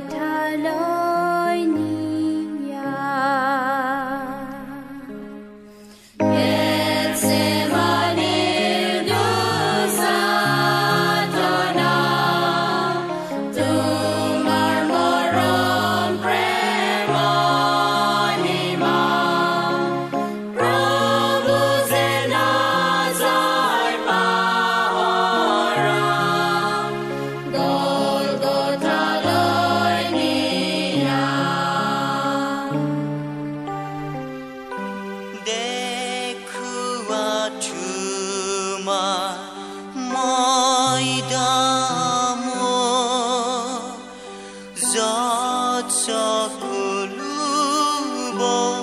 time. সকলো বলে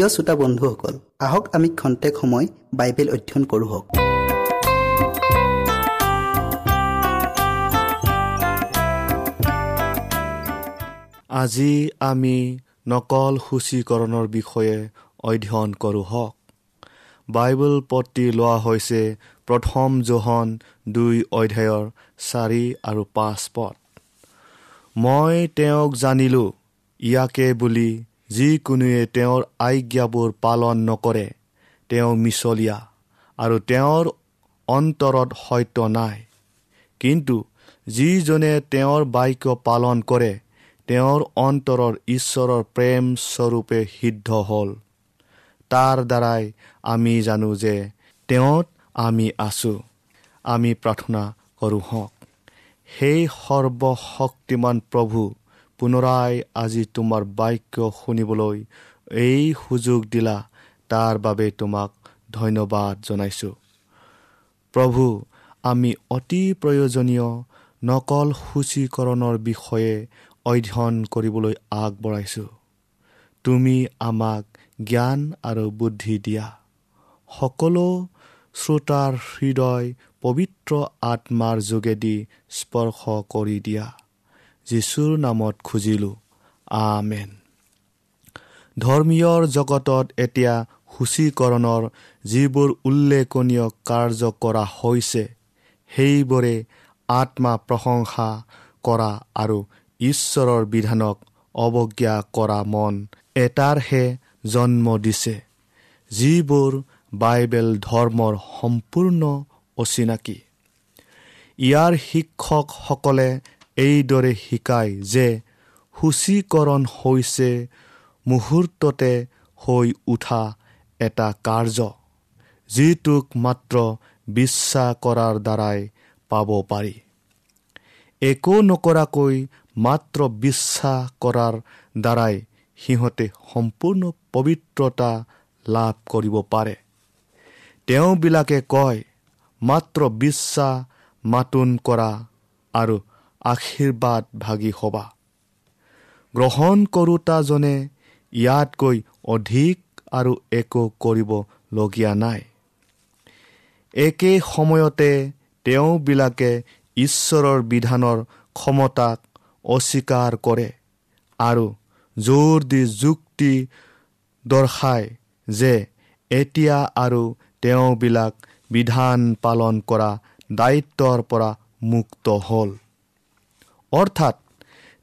প্ৰিয় শ্ৰোতা বন্ধুসকল আহক আমি খন্তেক সময় বাইবেল অধ্যয়ন কৰোঁ আজি আমি নকল সূচীকৰণৰ বিষয়ে অধ্যয়ন কৰোঁ হওক। বাইবেল পতি লোৱা হৈছে প্ৰথম জোহন দুই অধ্যায়ৰ চাৰি আৰু পাঁচ পদ। মই তেওঁক জানিলোঁ ইয়াকে বুলি যিকোনোৱে তেওঁৰ আজ্ঞাবোৰ পালন নকৰে তেওঁ মিছলীয়া আৰু তেওঁৰ অন্তৰত সত্য নাই। কিন্তু যিজনে তেওঁৰ বাক্য পালন কৰে তেওঁৰ অন্তৰৰ ঈশ্বৰৰ প্ৰেম স্বৰূপে সিদ্ধ হ'ল। তাৰ দ্বাৰাই আমি জানো যে তেওঁত আমি আছোঁ। আমি প্ৰাৰ্থনা কৰোঁ হওক। সেই সৰ্বশক্তিমান প্ৰভু পুনৰাই আজি তোমাৰ বাক্য শুনিবলৈ এই সুযোগ দিলা তাৰ বাবে তোমাক ধন্যবাদ জনাইছোঁ। প্ৰভু আমি অতি প্ৰয়োজনীয় নকল সূচীকৰণৰ বিষয়ে অধ্যয়ন কৰিবলৈ আগবঢ়াইছোঁ। তুমি আমাক জ্ঞান আৰু বুদ্ধি দিয়া। সকলো শ্ৰোতাৰ হৃদয় পবিত্ৰ আত্মাৰ যোগেদি স্পৰ্শ কৰি দিয়া। যীশুৰ নামত খুজিলোঁ। আমেন। ধৰ্মীয়ৰ জগতত এতিয়া সূচীকৰণৰ যিবোৰ উল্লেখনীয় কাৰ্য কৰা হৈছে সেইবোৰে আত্মা প্ৰশংসা কৰা আৰু ঈশ্বৰৰ বিধানক অৱজ্ঞা কৰা মন এটাৰহে জন্ম দিছে। যিবোৰ বাইবেল ধৰ্মৰ সম্পূৰ্ণ অচিনাকি। ইয়াৰ শিক্ষকসকলে এইদৰে শিকায় যে সূচীকৰণ হৈছে মুহূৰ্ততে হৈ উঠা এটা কাৰ্য যিটোক মাত্ৰ বিশ্বাস কৰাৰ দ্বাৰাই পাব পাৰি। একো নকৰাকৈ মাত্ৰ বিশ্বাস কৰাৰ দ্বাৰাই সিহঁতে সম্পূৰ্ণ পবিত্ৰতা লাভ কৰিব পাৰে। তেওঁবিলাকে কয় মাত্ৰ বিশ্বাস মাতোন কৰা আৰু আশীৰ্বাদ ভাগি হবা। গ্ৰহণ কৰোতাজনে ইয়াতকৈ অধিক আৰু একো কৰিবলগীয়া নাই। একে সময়তে তেওঁবিলাকে ঈশ্বৰৰ বিধানৰ ক্ষমতাক অস্বীকাৰ কৰে আৰু জোৰ দি যুক্তি দৰ্শায় যে এতিয়া আৰু তেওঁবিলাক বিধান পালন কৰা দায়িত্বৰ পৰা মুক্ত হ'ল। অৰ্থাৎ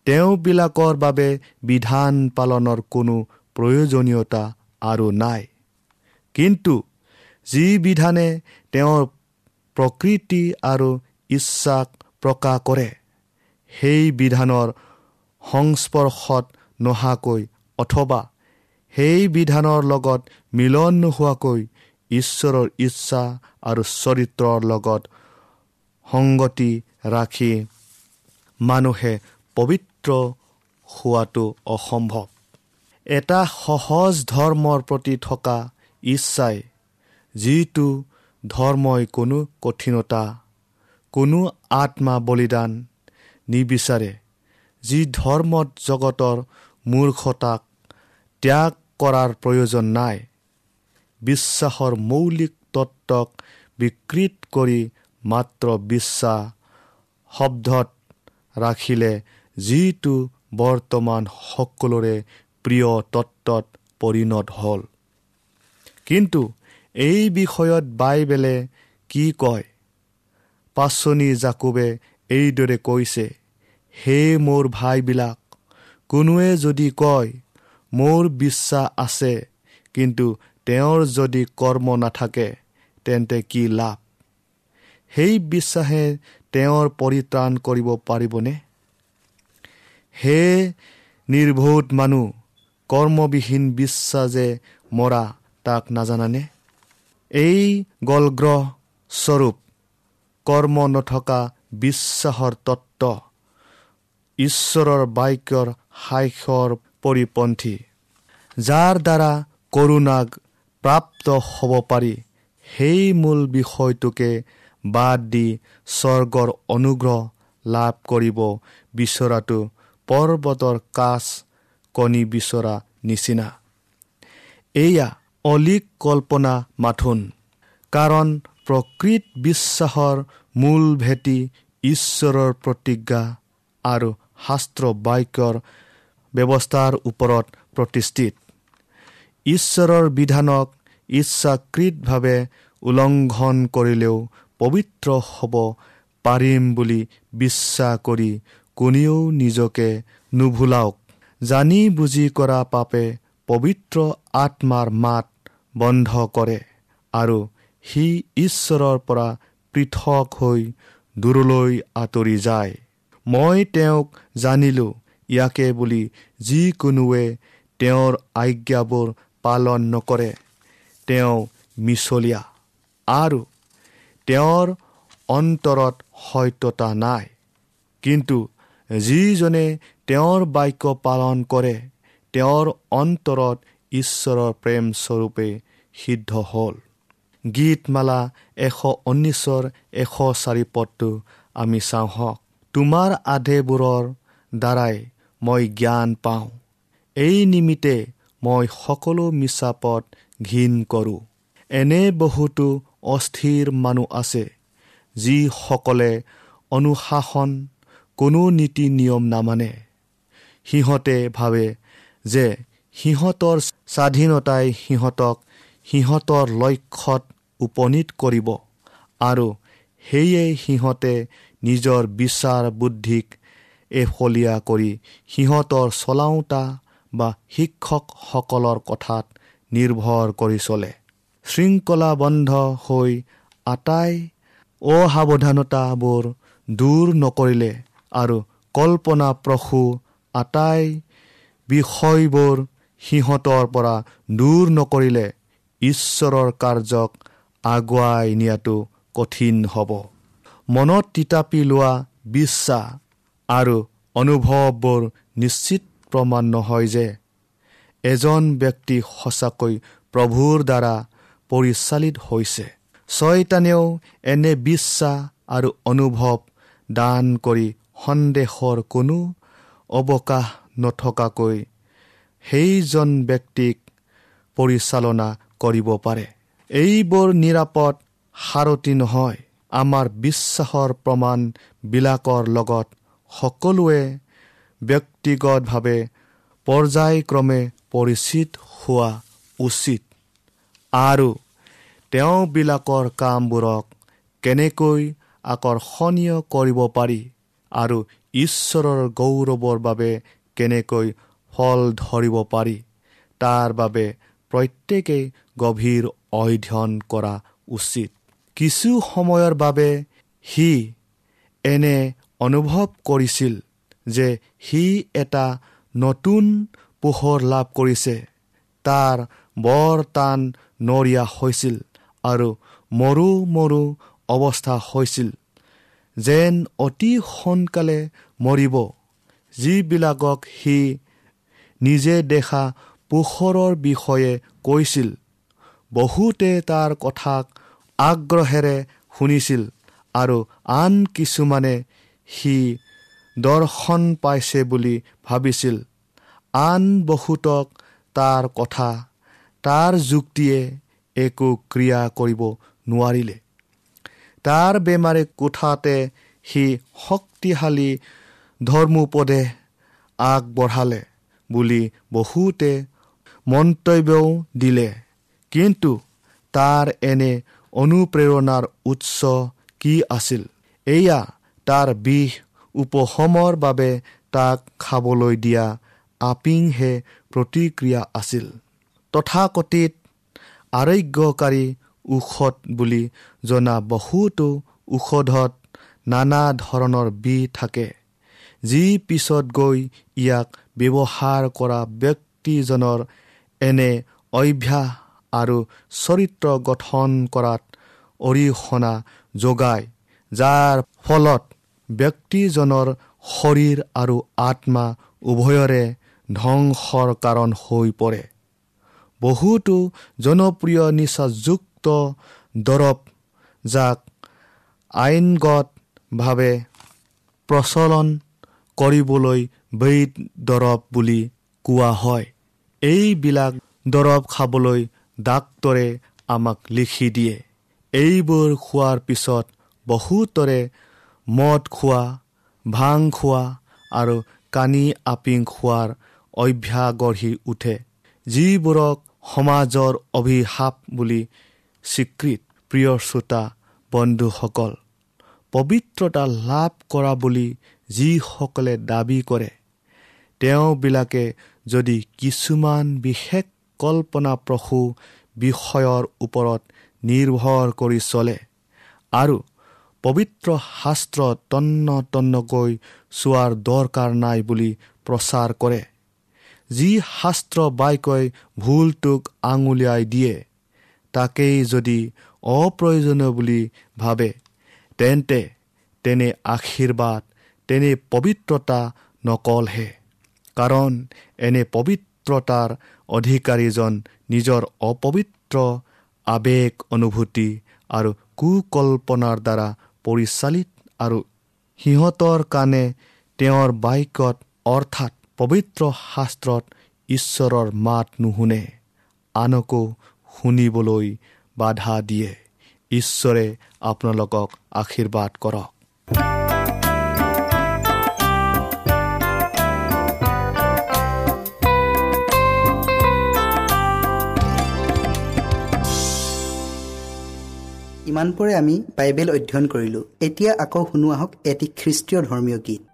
তেওঁবিলাকৰ বাবে বিধান পালনৰ কোনো প্ৰয়োজনীয়তা আৰু নাই। কিন্তু যি বিধানে তেওঁৰ প্ৰকৃতি আৰু ইচ্ছাক প্ৰকাশ কৰে সেই বিধানৰ সংস্পৰ্শত নহাকৈ অথবা সেই বিধানৰ লগত মিলন নোহোৱাকৈ ঈশ্বৰৰ ইচ্ছা আৰু চৰিত্ৰৰ লগত সংগতি ৰাখি মানুহে পবিত্ৰ হোৱাটো অসম্ভৱ। এটা সহজ ধৰ্মৰ প্ৰতি থকা ইচ্ছাই যিটো ধৰ্মই কোনো কঠিনতা কোনো আত্মা বলিদান নিবিচাৰে যি ধৰ্মত জগতৰ মূৰ্খতাক ত্যাগ কৰাৰ প্ৰয়োজন নাই বিশ্বাসৰ মৌলিক তত্ত্বক বিকৃত কৰি মাত্ৰ বিশ্বাস শব্দত ৰাখিলে যিটো বৰ্তমান সকলোৰে প্ৰিয় তত্ত্বত পৰিণত হ'ল। কিন্তু এই বিষয়ত বাইবেলে কি কয়? পাচনি জাকুবে এইদৰে কৈছে হে মোৰ ভাইবিলাক কোনোৱে যদি কয় মোৰ বিশ্বাস আছে কিন্তু তেওঁৰ যদি কৰ্ম নাথাকে তেন্তে কি লাভ? সেই বিশ্বাসে তেওঁৰ পৰিত্ৰাণ কৰিব পাৰিবনে? হে নিৰ্বোধ মানুহ কৰ্মবিহীন বিশ্বাস যে মৰা তাক নাজানানে? এই গলগ্ৰহ স্বৰূপ কৰ্ম নথকা বিশ্বাসৰ তত্ত্ব ঈশ্বৰৰ বাক্যৰ সাক্ষৰ পৰিপন্থী যাৰ দ্বাৰা কৰোণাক প্ৰাপ্ত হ'ব পাৰি সেই মূল বিষয়টোকে বাদ দি স্বৰ্গৰ অনুগ্ৰহ লাভ কৰিব বিচৰাটো পৰ্বতৰ কাষ কণী বিচৰা নিচিনা। এয়া অলিক কল্পনা মাথোন। কাৰণ প্ৰকৃত বিশ্বাসৰ মূল ভেটি ঈশ্বৰৰ প্ৰতিজ্ঞা আৰু শাস্ত্ৰ বাক্যৰ ব্যৱস্থাৰ ওপৰত প্ৰতিষ্ঠিত। ঈশ্বৰৰ বিধানক ইচ্ছাকৃতভাৱে উলংঘন কৰিলেও পবিত্ৰ হ'ব পাৰিম বুলি বিশ্বাস কৰি কোনেও নিজকে নুভুলাওক। জানি বুজি কৰা পাপে পবিত্ৰ আত্মাৰ মাত বন্ধ কৰে আৰু সি ঈশ্বৰৰ পৰা পৃথক হৈ দূৰলৈ আঁতৰি যায়। মই তেওঁক জানিলোঁ ইয়াকে বুলি যিকোনোৱে তেওঁৰ আজ্ঞাবোৰ পালন নকৰে। তেওঁ মিছলীয়া। আৰু তেওঁৰ অন্তৰত সত্যতা নাই। কিন্তু যিজনে তেওঁৰ বাক্য পালন কৰে তেওঁৰ অন্তৰত ঈশ্বৰৰ প্ৰেম স্বৰূপে সিদ্ধ হ'ল। গীতমালা এশ ঊনৈছৰ এশ চাৰি পদটো আমি চাওঁ হওক। তোমাৰ আধেবোৰৰ দ্বাৰাই মই জ্ঞান পাওঁ। এই নিমিত্তে মই সকলো মিছা পথ ঘীন কৰোঁ। এনে বহুতো অস্থিৰ মানুহ আছে যিসকলে অনুশাসন কোনো নীতি নিয়ম নামানে। সিহঁতে ভাবে যে সিহঁতৰ স্বাধীনতাই সিহঁতক সিহঁতৰ লক্ষ্যত উপনীত কৰিব আৰু সেয়ে সিহঁতে নিজৰ বিচাৰ বুদ্ধিক এফলীয়া কৰি সিহঁতৰ চলাওঁতা বা শিক্ষকসকলৰ কথাত নিৰ্ভৰ কৰি চলে। শৃংখলাবন্ধ হৈ আটাই অসাৱধানতাবোৰ দূৰ নকৰিলে আৰু কল্পনাপ্ৰসূ আটাই বিষয়বোৰ সিহঁতৰ পৰা দূৰ নকৰিলে ঈশ্বৰৰ কাৰ্যক আগুৱাই নিয়াটো কঠিন হ'ব। মনত তিতাপি লোৱা বিশ্বাস আৰু অনুভৱবোৰ নিশ্চিত প্ৰমাণ নহয় যে এজন ব্যক্তি সঁচাকৈ প্ৰভুৰ দ্বাৰা পৰিচালিত হৈছে। ছয়তানেও এনে বিশ্বাস আৰু অনুভৱ দান কৰি সন্দেহৰ কোনো অৱকাশ নথকাকৈ সেইজন ব্যক্তিক পৰিচালনা কৰিব পাৰে। এইবোৰ নিৰাপদ সাৰথি নহয়। আমাৰ বিশ্বাসৰ প্ৰমাণবিলাকৰ লগত সকলোৱে ব্যক্তিগতভাৱে পৰ্যায়ক্ৰমে পৰিচিত হোৱা উচিত। আৰু তেওঁবিলাকৰ কামবোৰক কেনেকৈ আকৰ্ষণীয় কৰিব পাৰি আৰু ঈশ্বৰৰ গৌৰৱৰ বাবে কেনেকৈ ফল ধৰিব পাৰি তাৰ বাবে প্ৰত্যেকেই গভীৰ অধ্যয়ন কৰা উচিত। কিছু সময়ৰ বাবে সি এনে অনুভৱ কৰিছিল যে সি এটা নতুন পোহৰ লাভ কৰিছে। তাৰ বৰ টান নৰিয়া হৈছিল আৰু মৰু মৰু অৱস্থা হৈছিল। যেন অতি সোনকালে মৰিব। যিবিলাকক সি নিজে দেখা পোহৰৰ বিষয়ে কৈছিল বহুতে তাৰ কথাক আগ্ৰহেৰে শুনিছিল আৰু আন কিছুমানে সি দৰ্শন পাইছে বুলি ভাবিছিল। আন বহুতক তাৰ কথা তাৰ যুক্তিয়ে একো ক্ৰিয়া কৰিব নোৱাৰিলে। তাৰ বেমাৰী কোঠাতে সি শক্তিশালী ধৰ্মোপদেশ আগবঢ়ালে বুলি বহুতে মন্তব্যও দিলে। কিন্তু তাৰ এনে অনুপ্ৰেৰণাৰ উৎস কি আছিল? এয়া তাৰ বিষ উপশমৰ বাবে তাক খাবলৈ দিয়া আপিংহে প্ৰতিক্ৰিয়া আছিল। তথাকথিত আৰোগ্যকাৰী ঔষধ বুলি জনা বহুতো ঔষধত নানা ধৰণৰ বিষ থাকে যি পিছত গৈ ইয়াক ব্যৱহাৰ কৰা ব্যক্তিজনৰ এনে অভ্যাস আৰু চৰিত্ৰ গঠন কৰাত অৰিহণা যোগায় যাৰ ফলত ব্যক্তিজনৰ শৰীৰ আৰু আত্মা উভয়ৰে ধ্বংসৰ কাৰণ হৈ পৰে। বহুতো জনপ্ৰিয় নিচাযুক্ত দৰৱ যাক আইনগতভাৱে প্ৰচলন কৰিবলৈ বৈদ দৰৱ বুলি কোৱা হয়। এইবিলাক দৰৱ খাবলৈ ডাক্তৰে আমাক লিখি দিয়ে। এইবোৰ খোৱাৰ পিছত বহুতৰে মদ খোৱা ভাং খোৱা আৰু কানি আপিং খোৱাৰ অভ্যাস গঢ়ি উঠে। যিবোৰক সমাজৰ অভিশাপ বুলি স্বীকৃত প্ৰিয় শ্ৰোতা বন্ধুসকল পবিত্ৰতা লাভ কৰা বুলি যিসকলে দাবী কৰে তেওঁবিলাকে যদি কিছুমান বিশেষ কল্পনাপ্ৰসূ বিষয়ৰ ওপৰত নিৰ্ভৰ কৰি চলে আৰু পবিত্ৰ শাস্ত্ৰ তন্ন তন্নকৈ চোৱাৰ দৰকাৰ নাই বুলি প্ৰচাৰ কৰে। যি শাস্ত্ৰ বাক্যই ভুলটোক আঙুলিয়াই দিয়ে তাকেই যদি অপ্ৰয়োজনীয় বুলি ভাবে তেন্তে তেনে আশীৰ্বাদ তেনে পবিত্ৰতা নকলহে। কাৰণ এনে পবিত্ৰতাৰ অধিকাৰীজন নিজৰ অপবিত্ৰ আৱেগ অনুভূতি আৰু কুকল্পনাৰ দ্বাৰা পৰিচালিত আৰু সিহঁতৰ কাৰণে তেওঁৰ বাক্যত অৰ্থাৎ পবিত্ৰ শাস্ত্ৰত ঈশ্বৰৰ মাত নুশুনে আনকো শুনিবলৈ বাধা দিয়ে। ঈশ্বৰে আপোনালোকক আশীৰ্বাদ কৰক। ইমানপৰে আমি বাইবেল অধ্যয়ন কৰিলোঁ। এতিয়া আকৌ শুনো আহক এটি খ্ৰীষ্টীয় ধৰ্মীয় গীত।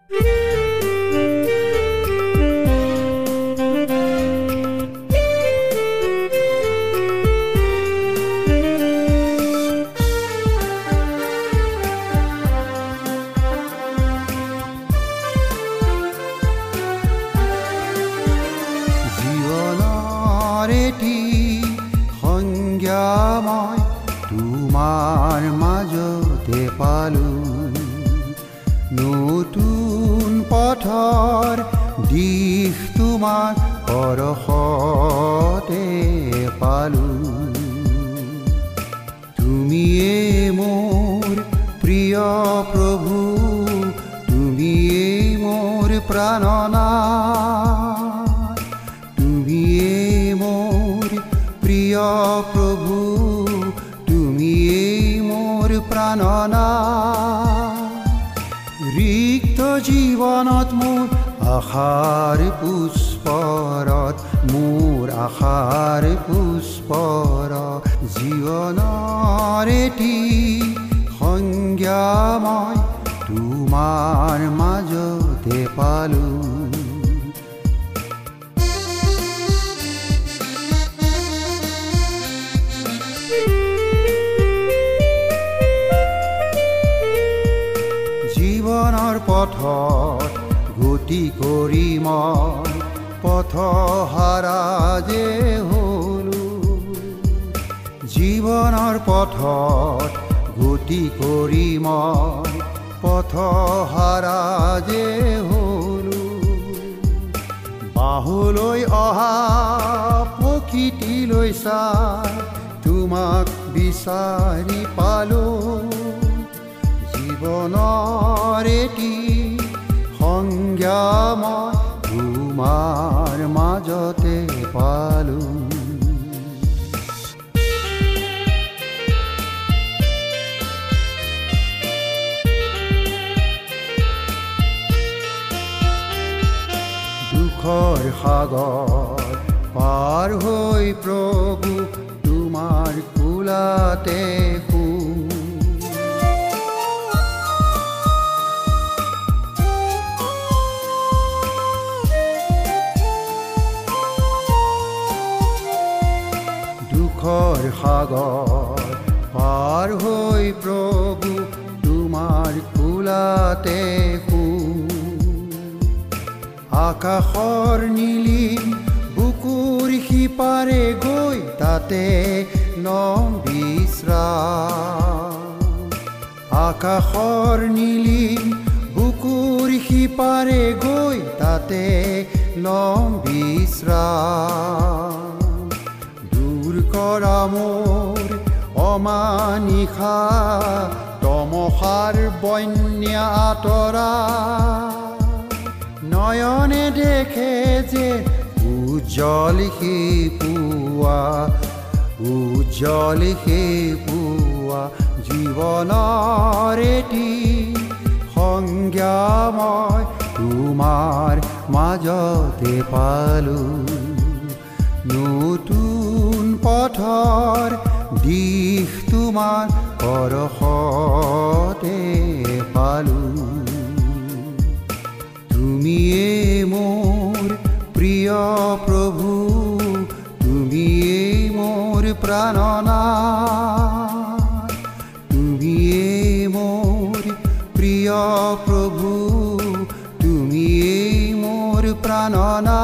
মই তোমাৰ মাজতে পালো। নতুন পথৰ দিশ তোমাৰ পৰশতে পালো। তুমিয়ে মোৰ প্ৰিয় প্ৰভু তুমিয়ে মোৰ প্ৰাণনা তুমিয়ে মোৰ প্ৰিয় প্ৰভু ৰিক্ত জীৱনত মোৰ আশাৰ পুষ্পৰত মোৰ আশাৰ পুষ্পৰ জীৱনৰ এটি সংজ্ঞা মই তোমাৰ মাজতে পালোঁ। পথত গতি কৰি মই পথ হাৰা যে হলো। জীৱনৰ পথত গতি কৰি মই পথ হাৰা যে হলো। বাহুলৈ অহা প্ৰকৃতিলৈ চাই তোমাক বিচাৰি পালো। জীৱনৰ এটি সংজ্ঞা মই তোমাৰ মাজতে পালো দুখৰ সাগৰ পাৰ হৈ প্ৰভু তোমাৰ কোলাতে সাগৰ পাৰ হৈ প্ৰভু তোমাৰ কোলাতে আকাশৰ নীলিম বুকুৰ সিপাৰে গৈ তাতে নম বিশ্ৰাম আকাশৰ নীলিম বুকুৰ সিপাৰে গৈ তাতে বিশ্ৰাম কৰা মোৰ অমানিশা তমসাৰ বন্যা আঁতৰা। নয়নে দেখে যে উজ্জ্বল সি পুৱা উজ্জ্বল সি পুৱা জীৱনৰ এটি সংজ্ঞা মই তোমাৰ মাজতে পালোঁ। নতুন পথৰ দিশ তোমাৰ পৰশতে পালোঁ। তুমিয়ে মোৰ প্ৰিয় প্ৰভু তুমিয়ে মোৰ প্ৰাণনা। তুমিয়ে মোৰ প্ৰিয় প্ৰভু তুমিয়ে মোৰ প্ৰাণনা।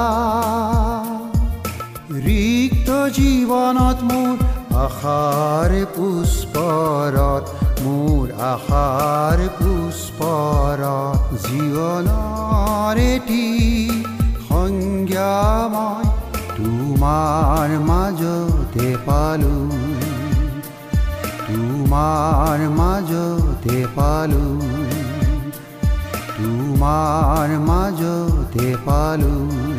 জীৱনত মোৰ আশাৰ পুষ্পৰত মোৰ আশাৰ পুষ্পৰত জীৱনৰ এটি সংজ্ঞা মই তোমাৰ মাজতে পালোঁ তোমাৰ মাজতে পালোঁ তোমাৰ মাজতে পালোঁ